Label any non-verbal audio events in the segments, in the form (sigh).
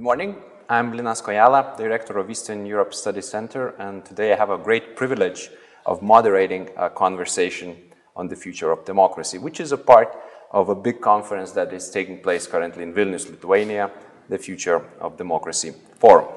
morning. I'm Linas Kojala, Director of Eastern Europe Study Center, and today I have a great privilege of moderating a conversation on the future of democracy, which is a part of a big conference that is taking place currently in Vilnius, Lithuania, the Future of Democracy Forum.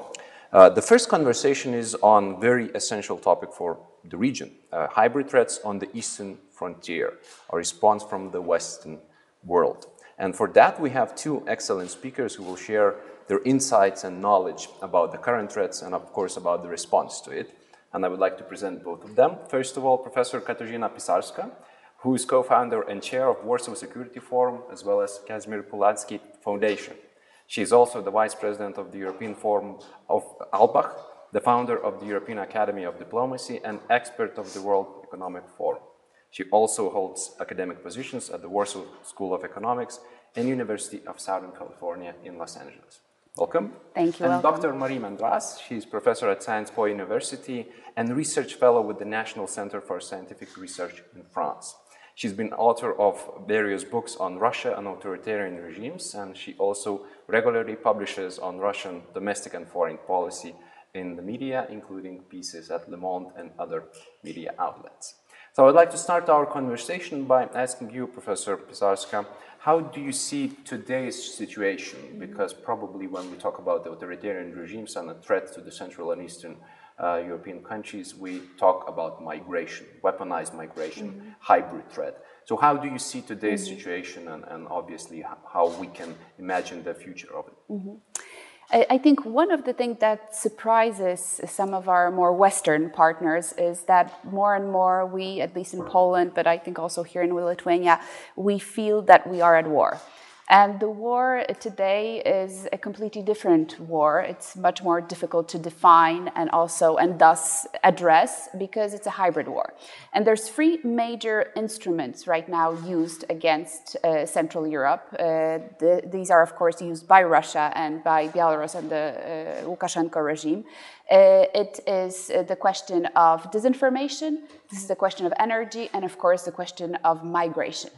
Uh, the first conversation is on very essential topic for the region, uh, hybrid threats on the eastern frontier, a response from the Western world. And for that, we have two excellent speakers who will share their insights and knowledge about the current threats and, of course, about the response to it. And I would like to present both of them. First of all, Professor Katarzyna Pisarska, who is co-founder and chair of Warsaw Security Forum, as well as Kazimierz Pulaski Foundation. She is also the vice president of the European Forum of Alpbach, the founder of the European Academy of Diplomacy, and expert of the World Economic Forum. She also holds academic positions at the Warsaw School of Economics and University of Southern California in Los Angeles. Welcome. Thank you. And welcome. Dr. Marie Mendras, she's professor at Sciences Po University and research fellow with the National Center for Scientific Research in France. She's been author of various books on Russia and authoritarian regimes, and she also regularly publishes on Russian domestic and foreign policy in the media, including pieces at Le Monde and other media outlets. So I'd like to start our conversation by asking you, Professor Pisarska, how do you see today's situation? Because probably when we talk about the authoritarian regimes and the threat to the Central and Eastern uh, European countries, we talk about migration, weaponized migration, mm -hmm. hybrid threat. So how do you see today's mm -hmm. situation and, and, obviously how we can imagine the future of it? Mm -hmm. I think one of the things that surprises some of our more Western partners is that more and more we, at least in Poland, but I think also here in Lithuania, we feel that we are at war. And the war today is a completely different war. It's much more difficult to define and also, and thus address because it's a hybrid war. And there's three major instruments right now used against uh, Central Europe. Uh, the, these are, of course, used by Russia and by Belarus and the uh, Lukashenko regime. Uh, it is uh, the question of disinformation, this is the question of energy, and of course, the question of migration.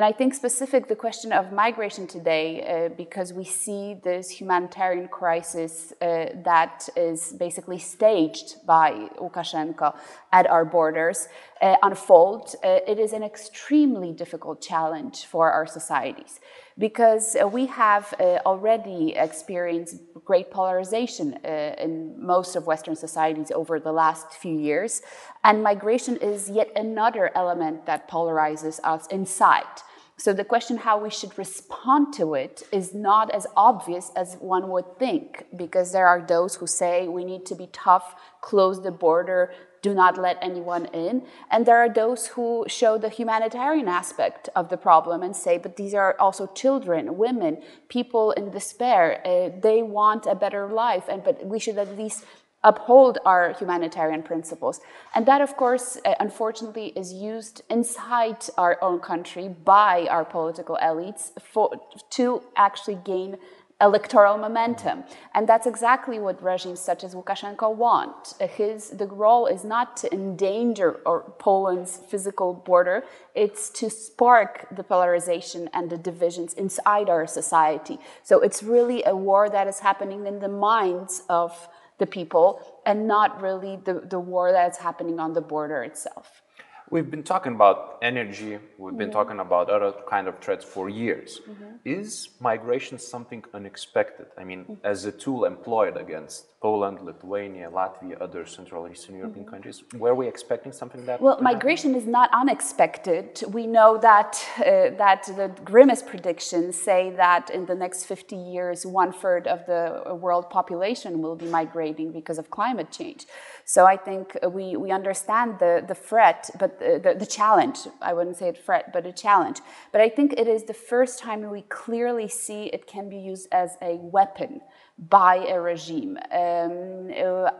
And I think specific the question of migration today, uh, because we see this humanitarian crisis uh, that is basically staged by Lukashenko at our borders uh, unfold, uh, it is an extremely difficult challenge for our societies because uh, we have uh, already experienced great polarization in most of Western societies over the last few years. And migration is yet another element that polarizes us inside. So the question how we should respond to it is not as obvious as one would think, because there are those who say we need to be tough, close the border, do not let anyone in. And there are those who show the humanitarian aspect of the problem and say, but these are also children, women, people in despair. Uh, they want a better life, and but we should at least uphold our humanitarian principles. And that, of course, uh, unfortunately, is used inside our own country by our political elites for, to actually gain electoral momentum. And that's exactly what regimes such as Lukashenko want. His, the role is not to endanger or Poland's physical border, it's to spark the polarization and the divisions inside our society. So it's really a war that is happening in the minds of the people and not really the, the war that's happening on the border itself. We've been talking about energy, we've been talking about other kind of threats for years. Mm-hmm. Is migration something unexpected? I mean, mm-hmm. as a tool employed against Poland, Lithuania, Latvia, other Central Eastern European mm-hmm. countries, were we expecting something that? Well, migration happen? is not unexpected. We know that uh, that the grimmest predictions say that in the next 50 years, one third of the world population will be migrating because of climate change. So I think we, we understand the, the threat, but the, the, the challenge, I wouldn't say a threat, but a challenge. But I think it is the first time we clearly see it can be used as a weapon by a regime. Um,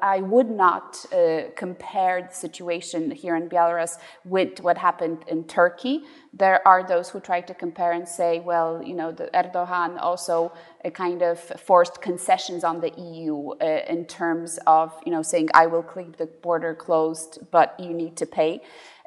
I would not uh, compare the situation here in Belarus with what happened in Turkey. There are those who try to compare and say, well, you know, Erdogan also uh, kind of forced concessions on the EU uh, in terms of, you know, saying, I will keep the border closed, but you need to pay.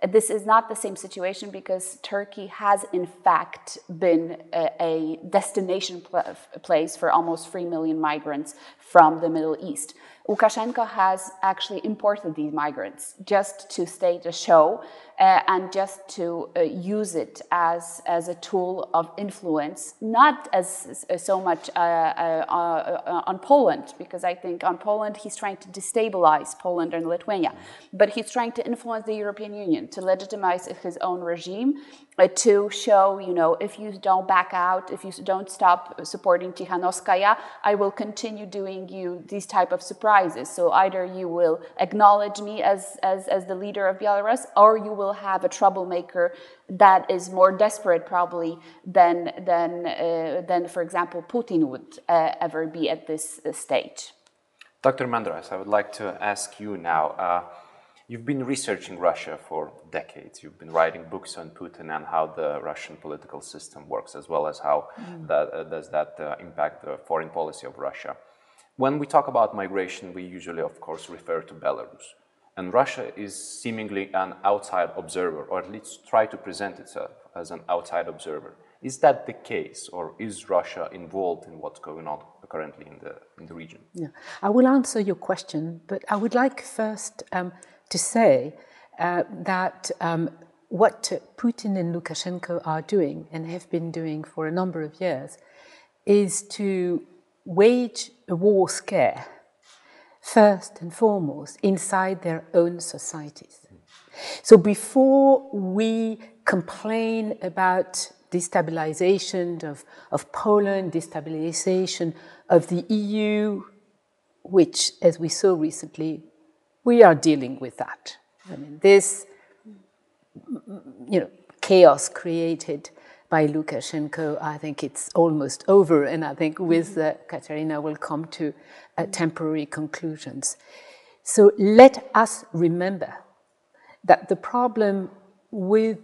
This is not the same situation because Turkey has, in fact, been a, a destination pl place for almost 3 million migrants from the Middle East. Lukashenko has actually imported these migrants just to stage a show uh, and just to uh, use it as, as a tool of influence, not as, as so much uh, uh, uh, on Poland, because I think on Poland he's trying to destabilize Poland and Lithuania, but he's trying to influence the European Union to legitimize his own regime, uh, to show, you know, if you don't back out, if you don't stop supporting Tikhanovskaya, I will continue doing you these type of surprises. So either you will acknowledge me as, as, as the leader of Belarus, or you will will have a troublemaker that is more desperate probably than, than, uh, than for example, Putin would uh, ever be at this uh, stage. Dr. Mendras, I would like to ask you now. Uh, you've been researching Russia for decades. You've been writing books on Putin and how the Russian political system works, as well as how mm. that, uh, does that uh, impact the foreign policy of Russia. When we talk about migration, we usually, of course, refer to Belarus. And Russia is seemingly an outside observer, or at least try to present itself as an outside observer. Is that the case, or is Russia involved in what's going on currently in the, in the region? Yeah, I will answer your question, but I would like first um, to say uh, that um, what Putin and Lukashenko are doing and have been doing for a number of years is to wage a war scare first and foremost inside their own societies. So before we complain about destabilization of, of Poland, destabilization of the EU, which, as we saw recently, we are dealing with that. I mean, this, you know, chaos created by Lukashenko, I think it's almost over, and I think with uh, Katerina will come to uh, temporary conclusions. So let us remember that the problem with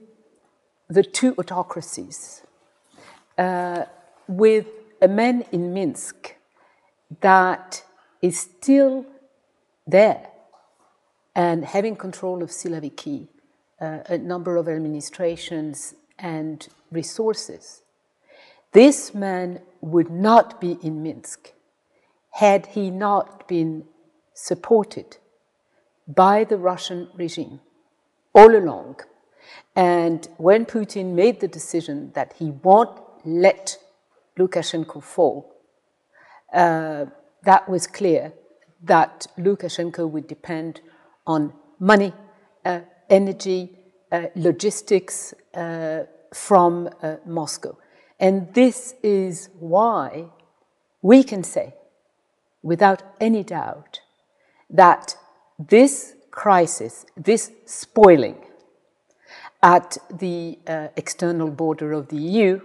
the two autocracies, uh, with a man in Minsk that is still there and having control of Siloviki, uh, a number of administrations and resources. This man would not be in Minsk had he not been supported by the Russian regime all along. And when Putin made the decision that he won't let Lukashenko fall, uh, that was clear that Lukashenko would depend on money, uh, energy, uh, logistics uh, from uh, Moscow. And this is why we can say without any doubt that this crisis, this spoiling at the uh, external border of the EU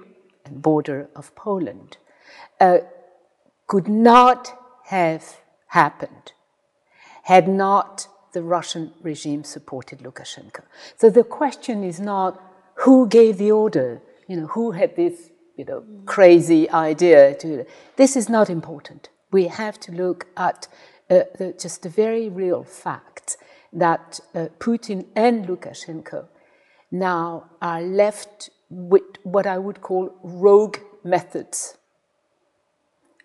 and border of Poland uh, could not have happened had not the Russian regime supported Lukashenko. So the question is not who gave the order, you know, who had this, you know, crazy idea to. This is not important we have to look at uh, the, just the very real fact that uh, Putin and Lukashenko now are left with what I would call rogue methods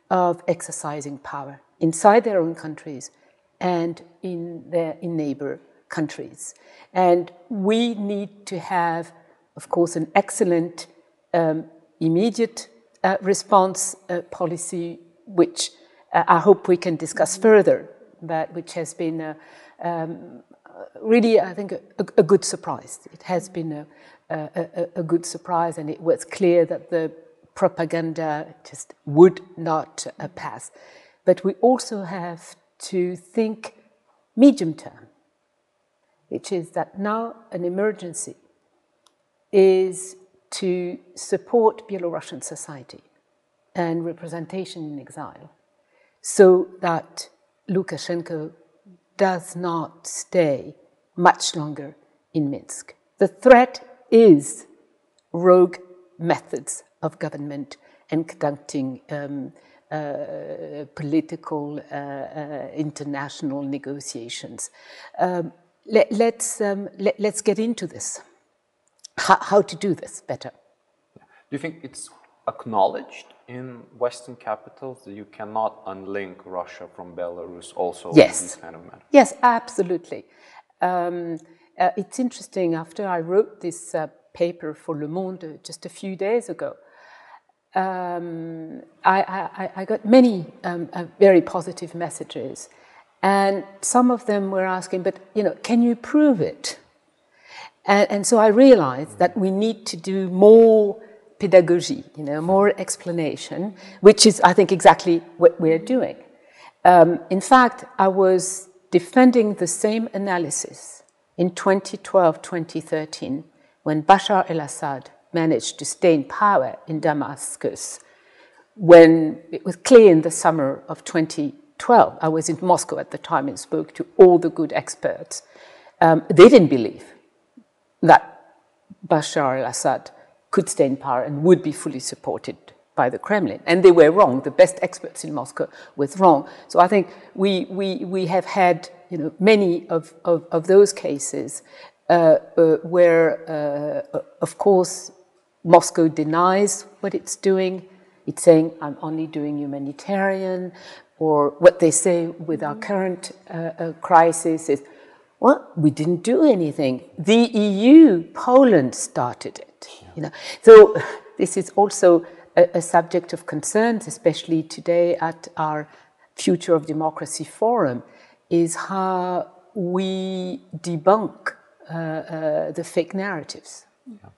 of exercising power inside their own countries and in their in neighbor countries. And we need to have, of course, an excellent um, immediate uh, response uh, policy which uh, I hope we can discuss further, but which has been um, really, I think, a, a, good surprise. It has been a, a, a, good surprise, and it was clear that the propaganda just would not uh, pass. But we also have to think medium term, which is that now an emergency is to support Belarusian society and representation in exile so that Lukashenko does not stay much longer in Minsk. The threat is rogue methods of government and conducting um, political uh, uh, international negotiations. Um, let, us let's, um, let, us get into this. How, how to do this better. Do you think it's acknowledged in Western capitals that you cannot unlink Russia from Belarus also yes. in these kind of matters? Yes, absolutely. Um, uh, it's interesting, after I wrote this uh, paper for Le Monde just a few days ago, um, I, I, I, got many um, uh, very positive messages. And some of them were asking, but, you know, can you prove it? And, and so I realized that we need to do more pedagogy, you know, more explanation, which is, I think, exactly what we're doing. Um, in fact, I was defending the same analysis in 2012 2013 when Bashar al Assad managed to stay in power in Damascus when it was clear in the summer of 2012. I was in Moscow at the time and spoke to all the good experts. Um, they didn't believe that Bashar al Assad could stay in power and would be fully supported by the Kremlin. And they were wrong. The best experts in Moscow were wrong. So I think we, we, we have had you know, many of, of, of those cases uh, uh, where, uh, of course, Moscow denies what it's doing. It's saying, I'm only doing humanitarian. Or what they say with our current uh, uh, crisis is, well, we didn't do anything. The EU, Poland started it. You know, so this is also a, a subject of concerns, especially today at our Future of Democracy Forum, is how we debunk uh, uh, the fake narratives. Yeah.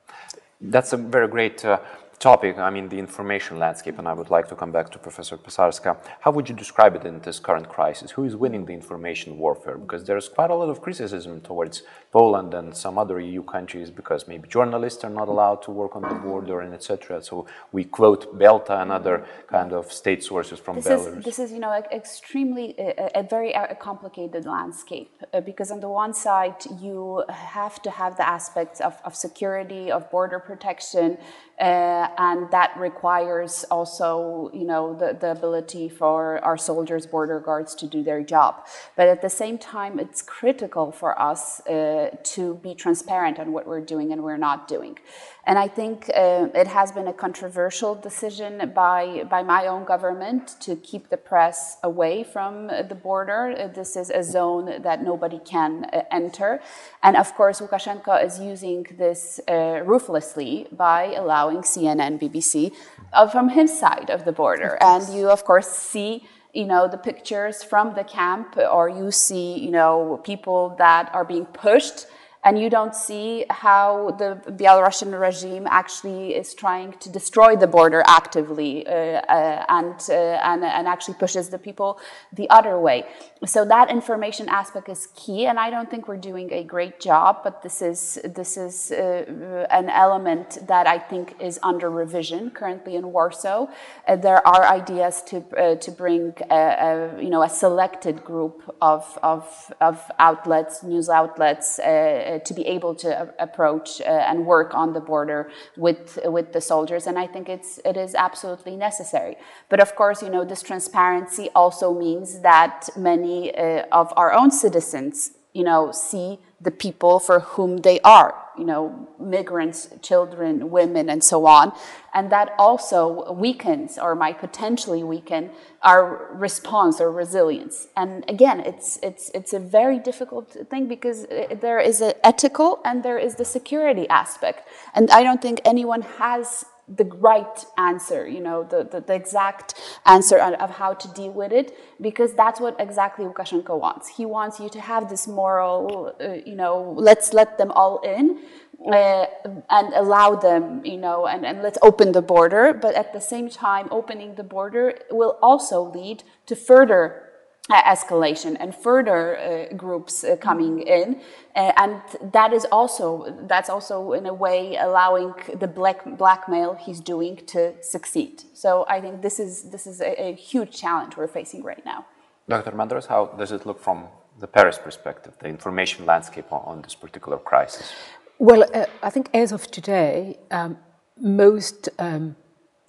That's a very great uh, topic, I mean, the information landscape, and I would like to come back to Professor Pisarska. How would you describe it in this current crisis? Who is winning the information warfare? Because there's quite a lot of criticism towards Poland and some other EU countries because maybe journalists are not allowed to work on the border and etc. So we quote Belta and other kind of state sources from this Belarus. Is, this is, you know, extremely a, a very uh, complicated landscape uh, because on the one side you have to have the aspects of, of security, of border protection, uh, and that requires also, you know, the, the ability for our soldiers, border guards to do their job. But at the same time, it's critical for us uh, to be transparent on what we're doing and we're not doing. And I think uh, it has been a controversial decision by, by my own government to keep the press away from the border. This is a zone that nobody can uh, enter. And of course, Lukashenko is using this uh, ruthlessly by allowing CNN, BBC uh, from his side of the border. And you, of course, see you know the pictures from the camp or you see you know people that are being pushed and you don't see how the Belarusian regime actually is trying to destroy the border actively uh, uh, and, uh, and, and actually pushes the people the other way. So that information aspect is key, and I don't think we're doing a great job, but this is, this is uh, an element that I think is under revision currently in Warsaw. Uh, there are ideas to, uh, to bring a, a, you know, a selected group of, of, of outlets, news outlets, uh, to be able to approach uh, and work on the border with with the soldiers. And I think it's it is absolutely necessary. But of course, you know, this transparency also means that many uh, of our own citizens, you know, see the people for whom they are, you know, migrants, children, women, and so on. And that also weakens or might potentially weaken our response or resilience. And again, it's, it's, it's a very difficult thing because there is an ethical and there is the security aspect. And I don't think anyone has the right answer, you know, the, the, the, exact answer of how to deal with it, because that's what exactly Lukashenko wants. He wants you to have this moral, uh, you know, let's let them all in uh, and allow them, you know, and, and let's open the border. But at the same time, opening the border will also lead to further escalation and further uh, groups uh, coming in. Uh, and that is also that's also in a way allowing the black blackmail he's doing to succeed. So i think this is this is a, a huge challenge we're facing right now. Dr Mendras how does it look from the paris perspective the information landscape on, on this particular crisis? Well uh, i think as of today um, most um,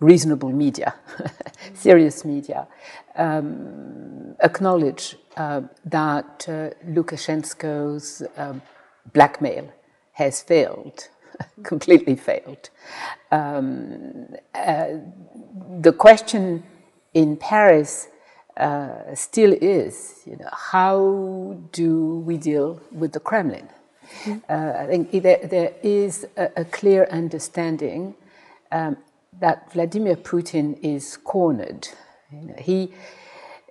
reasonable media, (laughs) serious media, um, acknowledge uh, that uh, Lukashenko's um, blackmail has failed, (laughs) completely failed. Um, uh, the question in Paris uh, still is, you know, how do we deal with the Kremlin? Mm-hmm. Uh, I think there, there is a, a clear understanding um, that Vladimir Putin is cornered. You know, he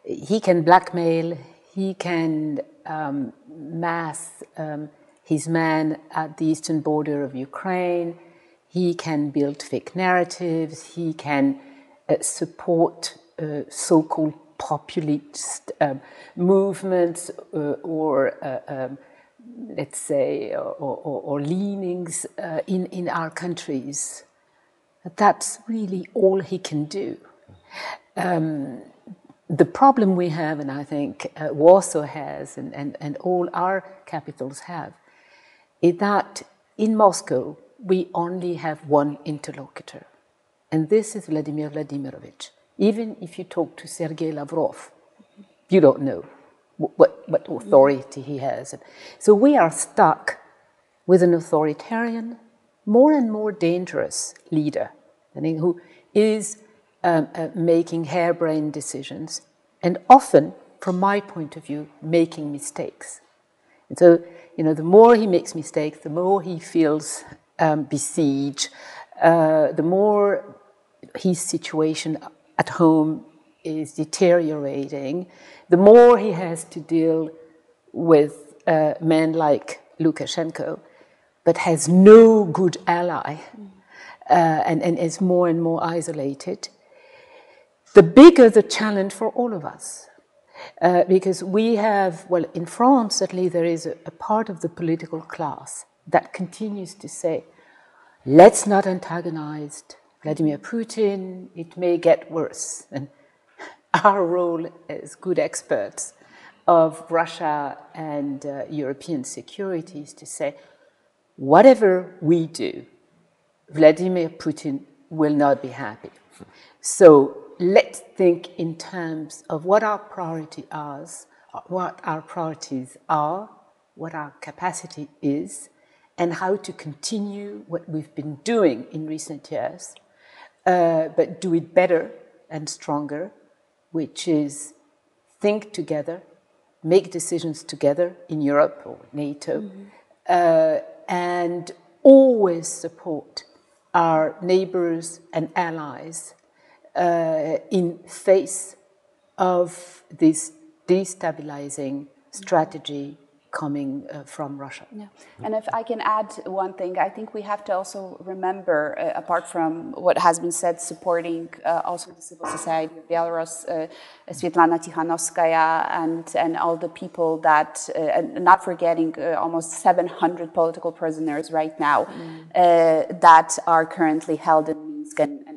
he can blackmail, he can um, mass um, his men at the eastern border of Ukraine, he can build fake narratives, he can uh, support uh, so called populist um, movements uh, or, uh, um, let's say, or, or, or leanings uh, in, in our countries. That's really all he can do. Um, the problem we have, and I think uh, Warsaw has, and, and, and all our capitals have, is that in Moscow we only have one interlocutor, and this is Vladimir Vladimirovich. Even if you talk to Sergei Lavrov, you don't know what, what authority he has. So we are stuck with an authoritarian, more and more dangerous leader, who is um, uh, making harebrained decisions, and often, from my point of view, making mistakes. And so, you know, the more he makes mistakes, the more he feels um, besieged, uh, the more his situation at home is deteriorating, the more he has to deal with uh, men like Lukashenko, but has no good ally uh, and, and is more and more isolated the bigger the challenge for all of us. Uh, because we have, well, in France, certainly there is a, a, part of the political class that continues to say, let's not antagonize Vladimir Putin, it may get worse. And (laughs) our role as good experts of Russia and uh, European security is to say, whatever we do, Vladimir Putin will not be happy. So let's think in terms of what our priority is, what our priorities are, what our capacity is, and how to continue what we've been doing in recent years, uh, but do it better and stronger, which is think together, make decisions together in Europe or NATO, mm-hmm. Uh, and always support our neighbors and allies uh, in face of this destabilizing strategy coming uh, from Russia. Yeah. And if I can add one thing, I think we have to also remember, uh, apart from what has been said, supporting uh, also the civil society of Belarus, uh, Svetlana Tikhanovskaya, and, and all the people that, uh, and not forgetting uh, almost 700 political prisoners right now mm. that are currently held in Minsk and, and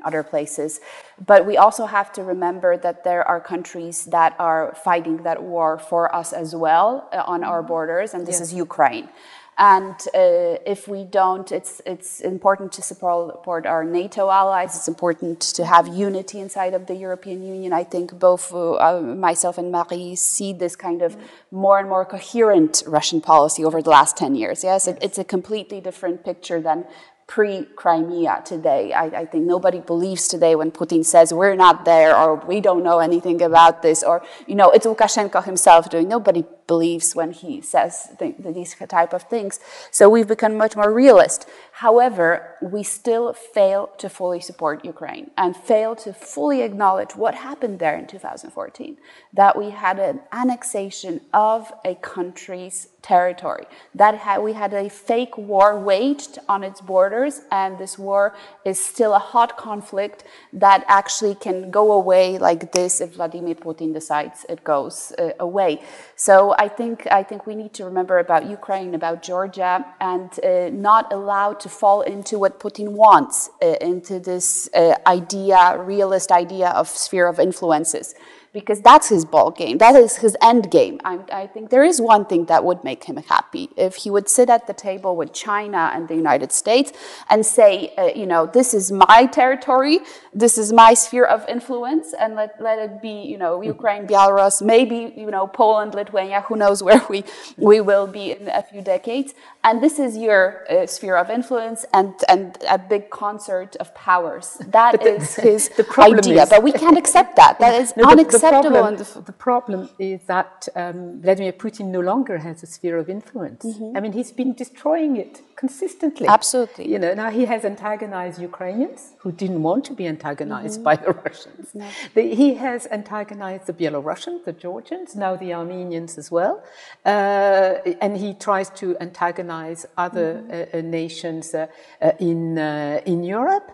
other places. But we also have to remember that there are countries that are fighting that war for us as well uh, on our borders, and this yes. is Ukraine. And uh, if we don't, it's, it's important to support our NATO allies. It's important to have unity inside of the European Union. I think both uh, myself and Marie see this kind of more and more coherent Russian policy over the last 10 years. Yes, it, it's a completely different picture than pre-Crimea today. I, I, think nobody believes today when Putin says we're not there or we don't know anything about this or, you know, it's Lukashenko himself doing. Nobody believes when he says th these type of things. So we've become much more realist. However, we still fail to fully support Ukraine and fail to fully acknowledge what happened there in 2014, that we had an annexation of a country's territory, that we had a fake war waged on its borders, and this war is still a hot conflict that actually can go away like this if Vladimir Putin decides it goes uh, away. So I think, I think we need to remember about Ukraine, about Georgia, and uh, not allow to fall into what Putin wants, uh, into this uh, idea, realist idea of sphere of influences. Because that's his ball game. That is his end game. I, I, think there is one thing that would make him happy if he would sit at the table with China and the United States and say, uh, you know, this is my territory, this is my sphere of influence, and let, let it be, you know, Ukraine, Belarus, maybe, you know, Poland, Lithuania, who knows where we, we will be in a few decades. And this is your uh, sphere of influence and, and a big concert of powers. That the, is his (laughs) idea. Is, but we can't accept that. That is (laughs) no, unacceptable. The, the, problem, the, problem, is that um, Vladimir Putin no longer has a sphere of influence. Mm-hmm. I mean, he's been destroying it consistently. Absolutely. You know, now he has antagonized Ukrainians who didn't want to be antagonized mm-hmm. by the Russians. No. The, he has antagonized the Belarusians, the Georgians, now the Armenians as well. Uh, and he tries to antagonize other mm-hmm. uh, uh nations uh, uh, in, uh, in Europe.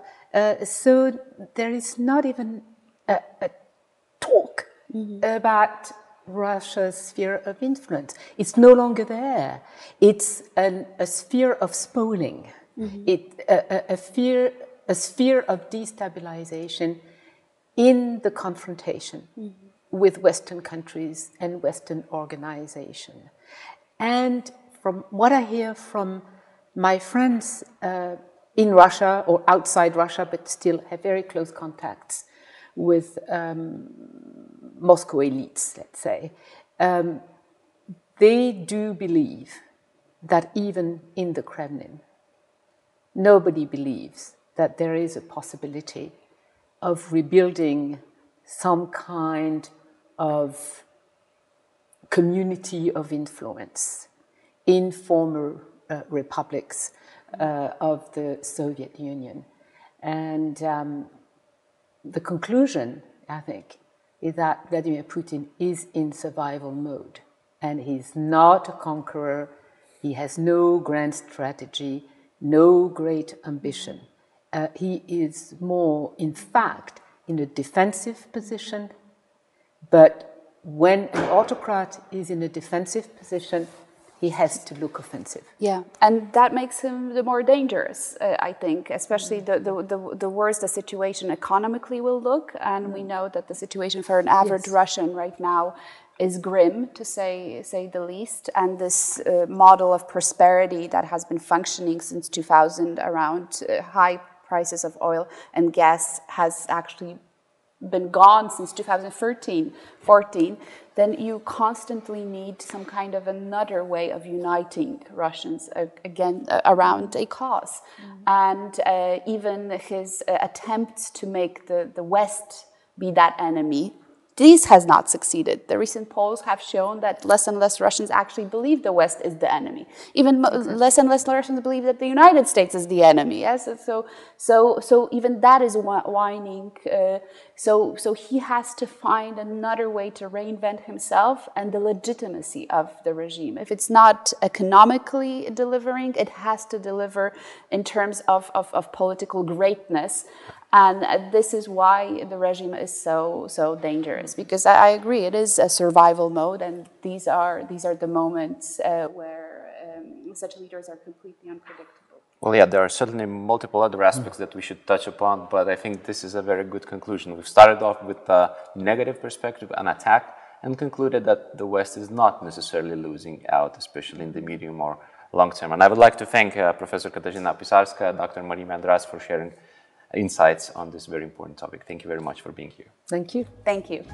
so there is not even a, a mm-hmm. about Russia's sphere of influence. It's no longer there. It's an, a sphere of spoiling, mm-hmm. it, a, a, fear, a sphere of destabilization in the confrontation mm-hmm. with Western countries and Western organization. And from what I hear from my friends uh, in Russia or outside Russia, but still have very close contacts with um, Moscow elites, let's say, um, they do believe that even in the Kremlin, nobody believes that there is a possibility of rebuilding some kind of community of influence in former uh, republics uh, of the Soviet Union. And um, the conclusion, I think, is that Vladimir Putin is in survival mode and he's not a conqueror. He has no grand strategy, no great ambition. Uh, he is more, in fact, in a defensive position. But when an autocrat is in a defensive position, he has to look offensive. Yeah, and that makes him the more dangerous, uh, I think, especially the, the, the, the, worse the situation economically will look. And we know that the situation for an average yes. Russian right now is grim, to say, say the least. And this uh, model of prosperity that has been functioning since 2000 around uh, high prices of oil and gas has actually been gone since 2013, 14 then you constantly need some kind of another way of uniting Russians uh, again uh, around a because mm-hmm. And uh, even his uh, attempts to make the, the West be that enemy this has not succeeded. The recent polls have shown that less and less Russians actually believe the West is the enemy. Even less and less Russians believe that the United States is the enemy. Yes, so so so even that is whining. Uh, so so he has to find another way to reinvent himself and the legitimacy of the regime. If it's not economically delivering, it has to deliver in terms of of, of political greatness. And this is why the regime is so so dangerous. Because I, I agree, it is a survival mode, and these are these are the moments uh, where um, such leaders are completely unpredictable. Well, yeah, there are certainly multiple other aspects that we should touch upon, but I think this is a very good conclusion. We've started off with a negative perspective, an attack, and concluded that the West is not necessarily losing out, especially in the medium or long term. And I would like to thank uh, Professor Katarzyna Pisarska, Dr. Marie Mendras for sharing insights on this very important topic. Thank you very much for being here. Thank you. Thank you.